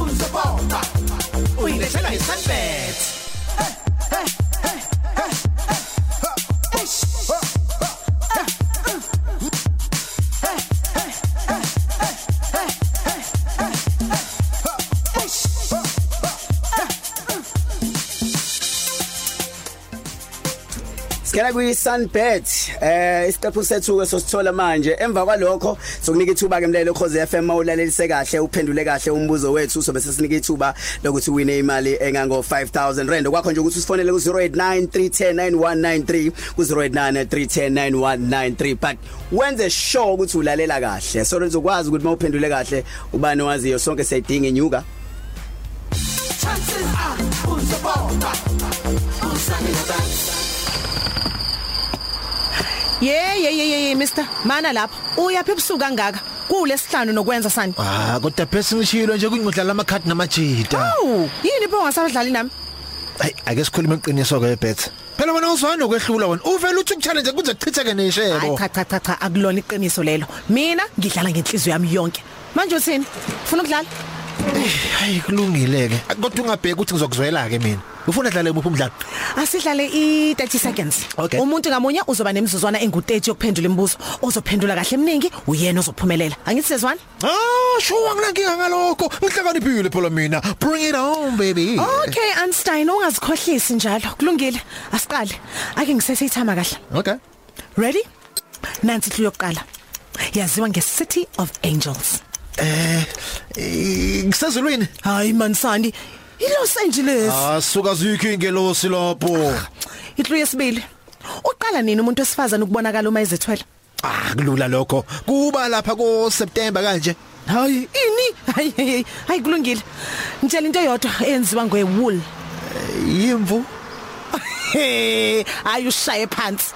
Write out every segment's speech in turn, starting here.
uzobona uyilethela isunbet Sikela kwi Sunbet eh isiqephu sethu ke sosithola manje. Emva kwalokho sokunika ithuba ke mlelo Khoze FM mawulalelise kahle uphendule kahle umbuzo wethu. Sobe sesinika ithuba lokuthi wine imali engango 5000 rand. Kwakho nje ukuthi usifonele ku 0893109193 ku 0893109193 but wenze sure ukuthi ulalela kahle. So lezokwazi ukuthi mawuphendule kahle ubani waziyo sonke siyadinga inyuka. Chances are uzobona usanele bet Ye ye ye ye Mr. Mana lapha. Uyaphi ebusuku kangaka? Kulesihlanu nokwenza sani? Ah kodwa phese ngishilo nje kungidlala amakhadi namajita. Awu, yini pho ngasabadlali nami? Hayi ake sikhulume iqiniso ke bet. Phela wena uzwana nokwehlula wena. Uvela uthi ukuchallenge kuze kuchitheke Hayi neshebo. cha cha cha cha akulona iqiniso lelo. Mina ngidlala ngenhliziyo yami yonke. Manje uthini? Ufuna ukudlala? Hayi kulungile ke. Kodwa ungabheki ukuthi ngizokuzwela ke mina. Ufuna dlale umuphi umdlalo? Asidlale i30 seconds. Okay. Umuntu ngamunye uzoba nemizuzwana engu30 yokuphendula imibuzo. Ozophendula kahle eminingi, uyena ozophumelela. Angithi sezwana? Ah, sure anginankinga ngalokho. Ngihlakaniphile phela mina. Bring it on baby. Okay, Einstein ungazikhohlisi njalo. Kulungile. Asiqale. Ake ngisethe ithama kahle. Okay. Ready? Nansi ihlu yokuqala. Yaziwa nge-City of Angels. Eh, eh, ngisezulwini. Hayi mansani, iLos Angeles. Ah, suka zikho ingelosi lapho. Ihlu yesibili. Uqala nini umuntu wesifazana ukubonakala uma ezethwele? Ah, kulula lokho. Kuba lapha ko September kanje. Hayi, ini? Hayi hayi, hayi kulungile. Ngitshela into eyodwa eyenziwa ngewool. Yimvu. Hey, ayushaye phansi.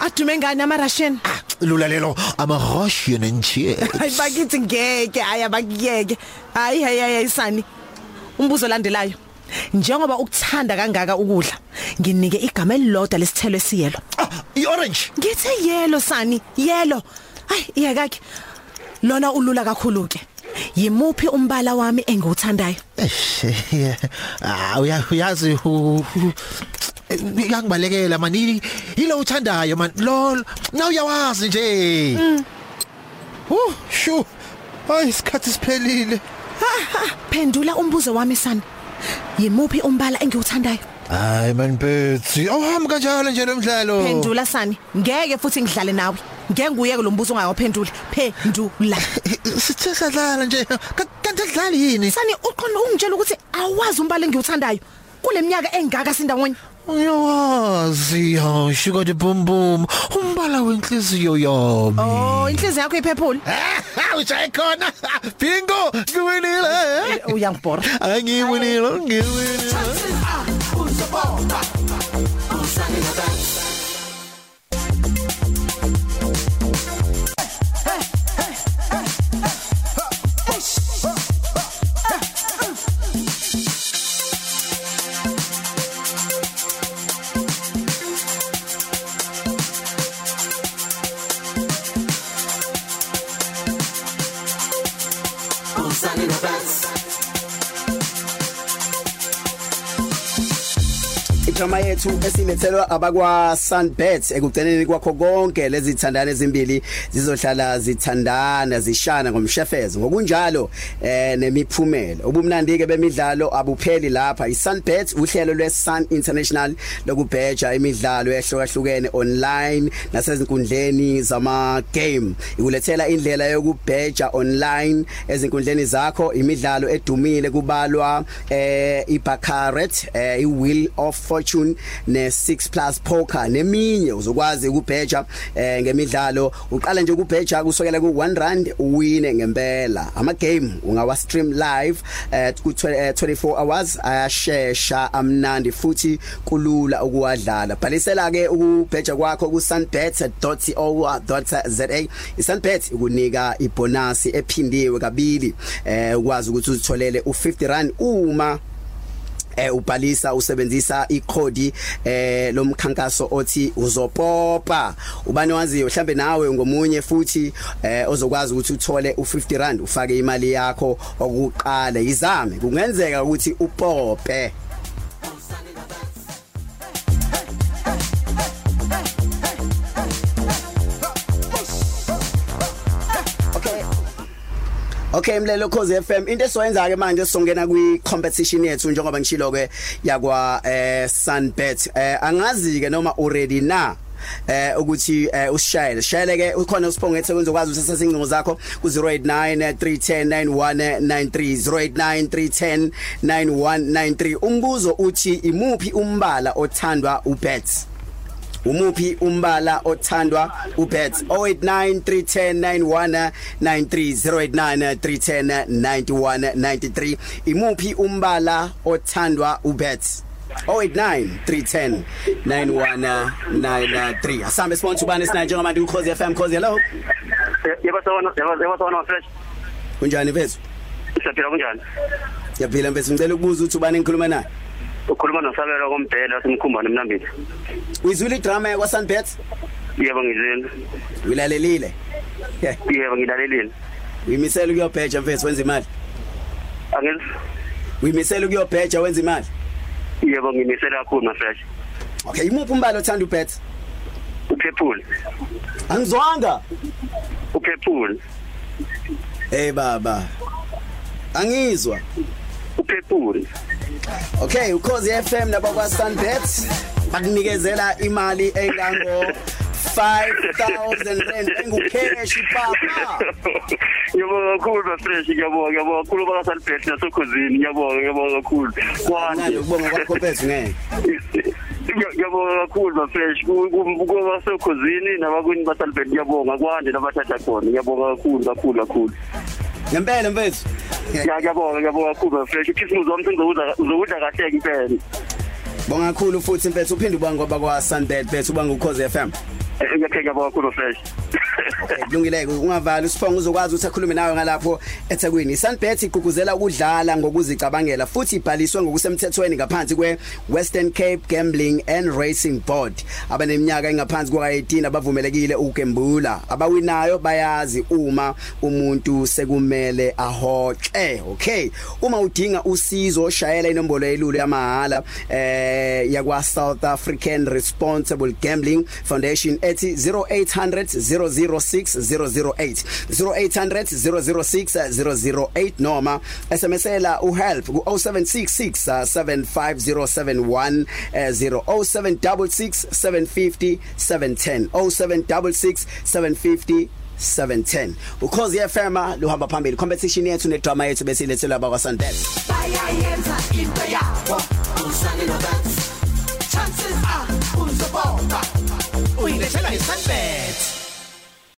Adume ngani ama Russian? Lula lelo ama Russian and cheer. Hayi bakithi ngeke, hayi abakiyeke. Hayi hayi hayi sani. Umbuzo landelayo. Njengoba ukuthanda kangaka ukudla, nginike igama elilodwa lesithelo esiyelo. Ah, i-orange. Ngithe yellow sani, yellow. Hayi iyakake. Lona ulula kakhulu ke. Yimuphi umbala wami engiwuthandayo? Eh, ah uya- uyazi u- u- uyangibalekela man Yili- yilo uthandayo man lo na uyawazi nje uh shu hayi isikhathi siphelile Phendula umbuzo wami sani. Yimuphi umbala engiwuthandayo? hayi man Betsy awuhambi kanjalo nje lo mdlalo Phendula sani. Ngeke futhi ngidlale nawe. Ngeke nguyeke lo mbuzo ungayophendula. Phendula. sithe sadlala nje Ka- kanti adlali yini Sani uqonda ungitshela ukuthi awazi umbala engiwuthandayo. Kule minyaka engaka sindawonye. Uyawazi ha sugar de bum bum umbala wenhliziyo yami Oh, inhliziyo yakho iphephule. Ah, ujaye khona. Bingo ngiwinile. Uyangibhora. angiwinile ngiwinile Idrama yethu esilethelwa abakwa Sunbet ekugcineni kwakho konke lezi thandana ezimbili zizohlala zithandana zishana ngomshefezo ngokunjalo eh nemiphumela. Ubumnandi ke bemidlalo abupheli lapha. iSunbet uhlelo lweSun International lokubheja imidlalo ehlukahlukene online nasezinkundleni zama game ikulethela indlela yokubheja online ezinkundleni zakho. Imidlalo edumile kubalwa eh iBaccarat eh iWheel of Fortune ne6 plus poker neminye uzokwazi ukubheja eh ngemidlalo. Uqala nje ukubheja kusukela ku 1 rand uwine ngempela. Ama game ungawa stream live eh ku 24 hours ayashesha amnandi futhi kulula ukuwadlala. Bhalisela ke ukubheja kwakho ku sunbet.co.za isunbet ikunika ibonus ephindiwe kabili eh ukwazi ukuthi uzitholele u50 rand uma eh ubhalisa usebenzisa ikhodi eh lomkhankaso othi uzopopa. Ubani waziyo mhlambe nawe ngomunye futhi eh ozokwazi ukuthi uthole u50 rand ufake imali yakho okuqala. Izame kungenzeka ukuthi upope. Okay mlelo Khosi FM into esoyenza ke manje songena kwi competition yethu njengoba ngishilo ke yakwa eh Sunbet eh angazi ke noma already na eh ukuthi eh usishayele. Shayele ke ukhona usiphogethe kuzokwazi ukuthi sesincingo zakho ku 089 3109193 089 umbuzo uthi imuphi umbala othandwa ubets Umuphi umbala othandwa? Ubet 0893109193 imuphi umbala othandwa ubet 0893109193 asambe sponsor bani sina njengamanje ku Khosi FM Khosi hello. Yebo sawona yebo sawona fresh. Kunjani mfethu? Siyaphila kunjani? Yaphila mfethu. Ngicela ukubuza ukuthi ubani ngikhuluma naye? Ukhuluma nosabela kombhela wasemkhumbane emnambini. Uyizwile idrama yakwa Sunbet yebo ngizini uyilalelile? Yebo ngilalelile. Uyimisela ukuyobheja mfethu wenza imali? Angizi uyimisela ukuyobheja wenza imali? Yebo ngimisela kakhulu na fresh okay imuphi umbala othanda ubet uphephule. Angizwanga. Uphephule. Hey baba. Angizwa. Uphephule okay ukhozi FM nabakwa Sunbet bakunikezela imali engango 5000 rand engucash papa. Ngiyabonga kakhulu na fresh ngiyabonga ngiyabonga kakhulu bakasalibhet nasokhosini ngiyabonga ngiyabonga kakhulu. Ngani kwani ukubonga kwakho bethu ngeke. Ngiyabonga kakhulu na fresh kubasokhosini nabakwini basalibhet ngiyabonga. Kwande nabathatha khona? Ngiyabonga kakhulu kakhulu kakhulu. Ngempela mfethu. Ya ngiyabonga ngiyabonga kakhulu bafresh ukhisimuzi wami sengizokudla uzokudla kahle impela. Bonga kakhulu futhi mfethu. Uphinde ubanga bakwa Sunbet bethu ubanga ukhozi FM ngiyakhe ngiyabonga kakhulu fresh Okay kulungileke ungavali usiphongo uzokwazi ukuthi akhulume nawe ngalapho eThekwini. Sunbet igqugquzela ukudlala ngokuzicabangela futhi ibhaliswe ngokusemthethweni ngaphansi kwe Western Cape Gambling and Racing Board. Abaneminyaka engaphansi kwa18 abavumelekile ukugembula. Abawinayo bayazi uma umuntu sekumele ahoxe okay uma udinga usizo shayela inombolo yelulu yamahala eh yakwa South African Responsible Gambling Foundation ethi 0800 006008 0800 006 008 noma SMSela uhelp ku 0766750771 0766750710 0766750710 710 ukhozi FM luhamba phambili. Competition yethu nedrama yethu bese ilethelwa abakwa Sundance bayayenza into yabo usale no dance chances are uzobona uyilethela isandbet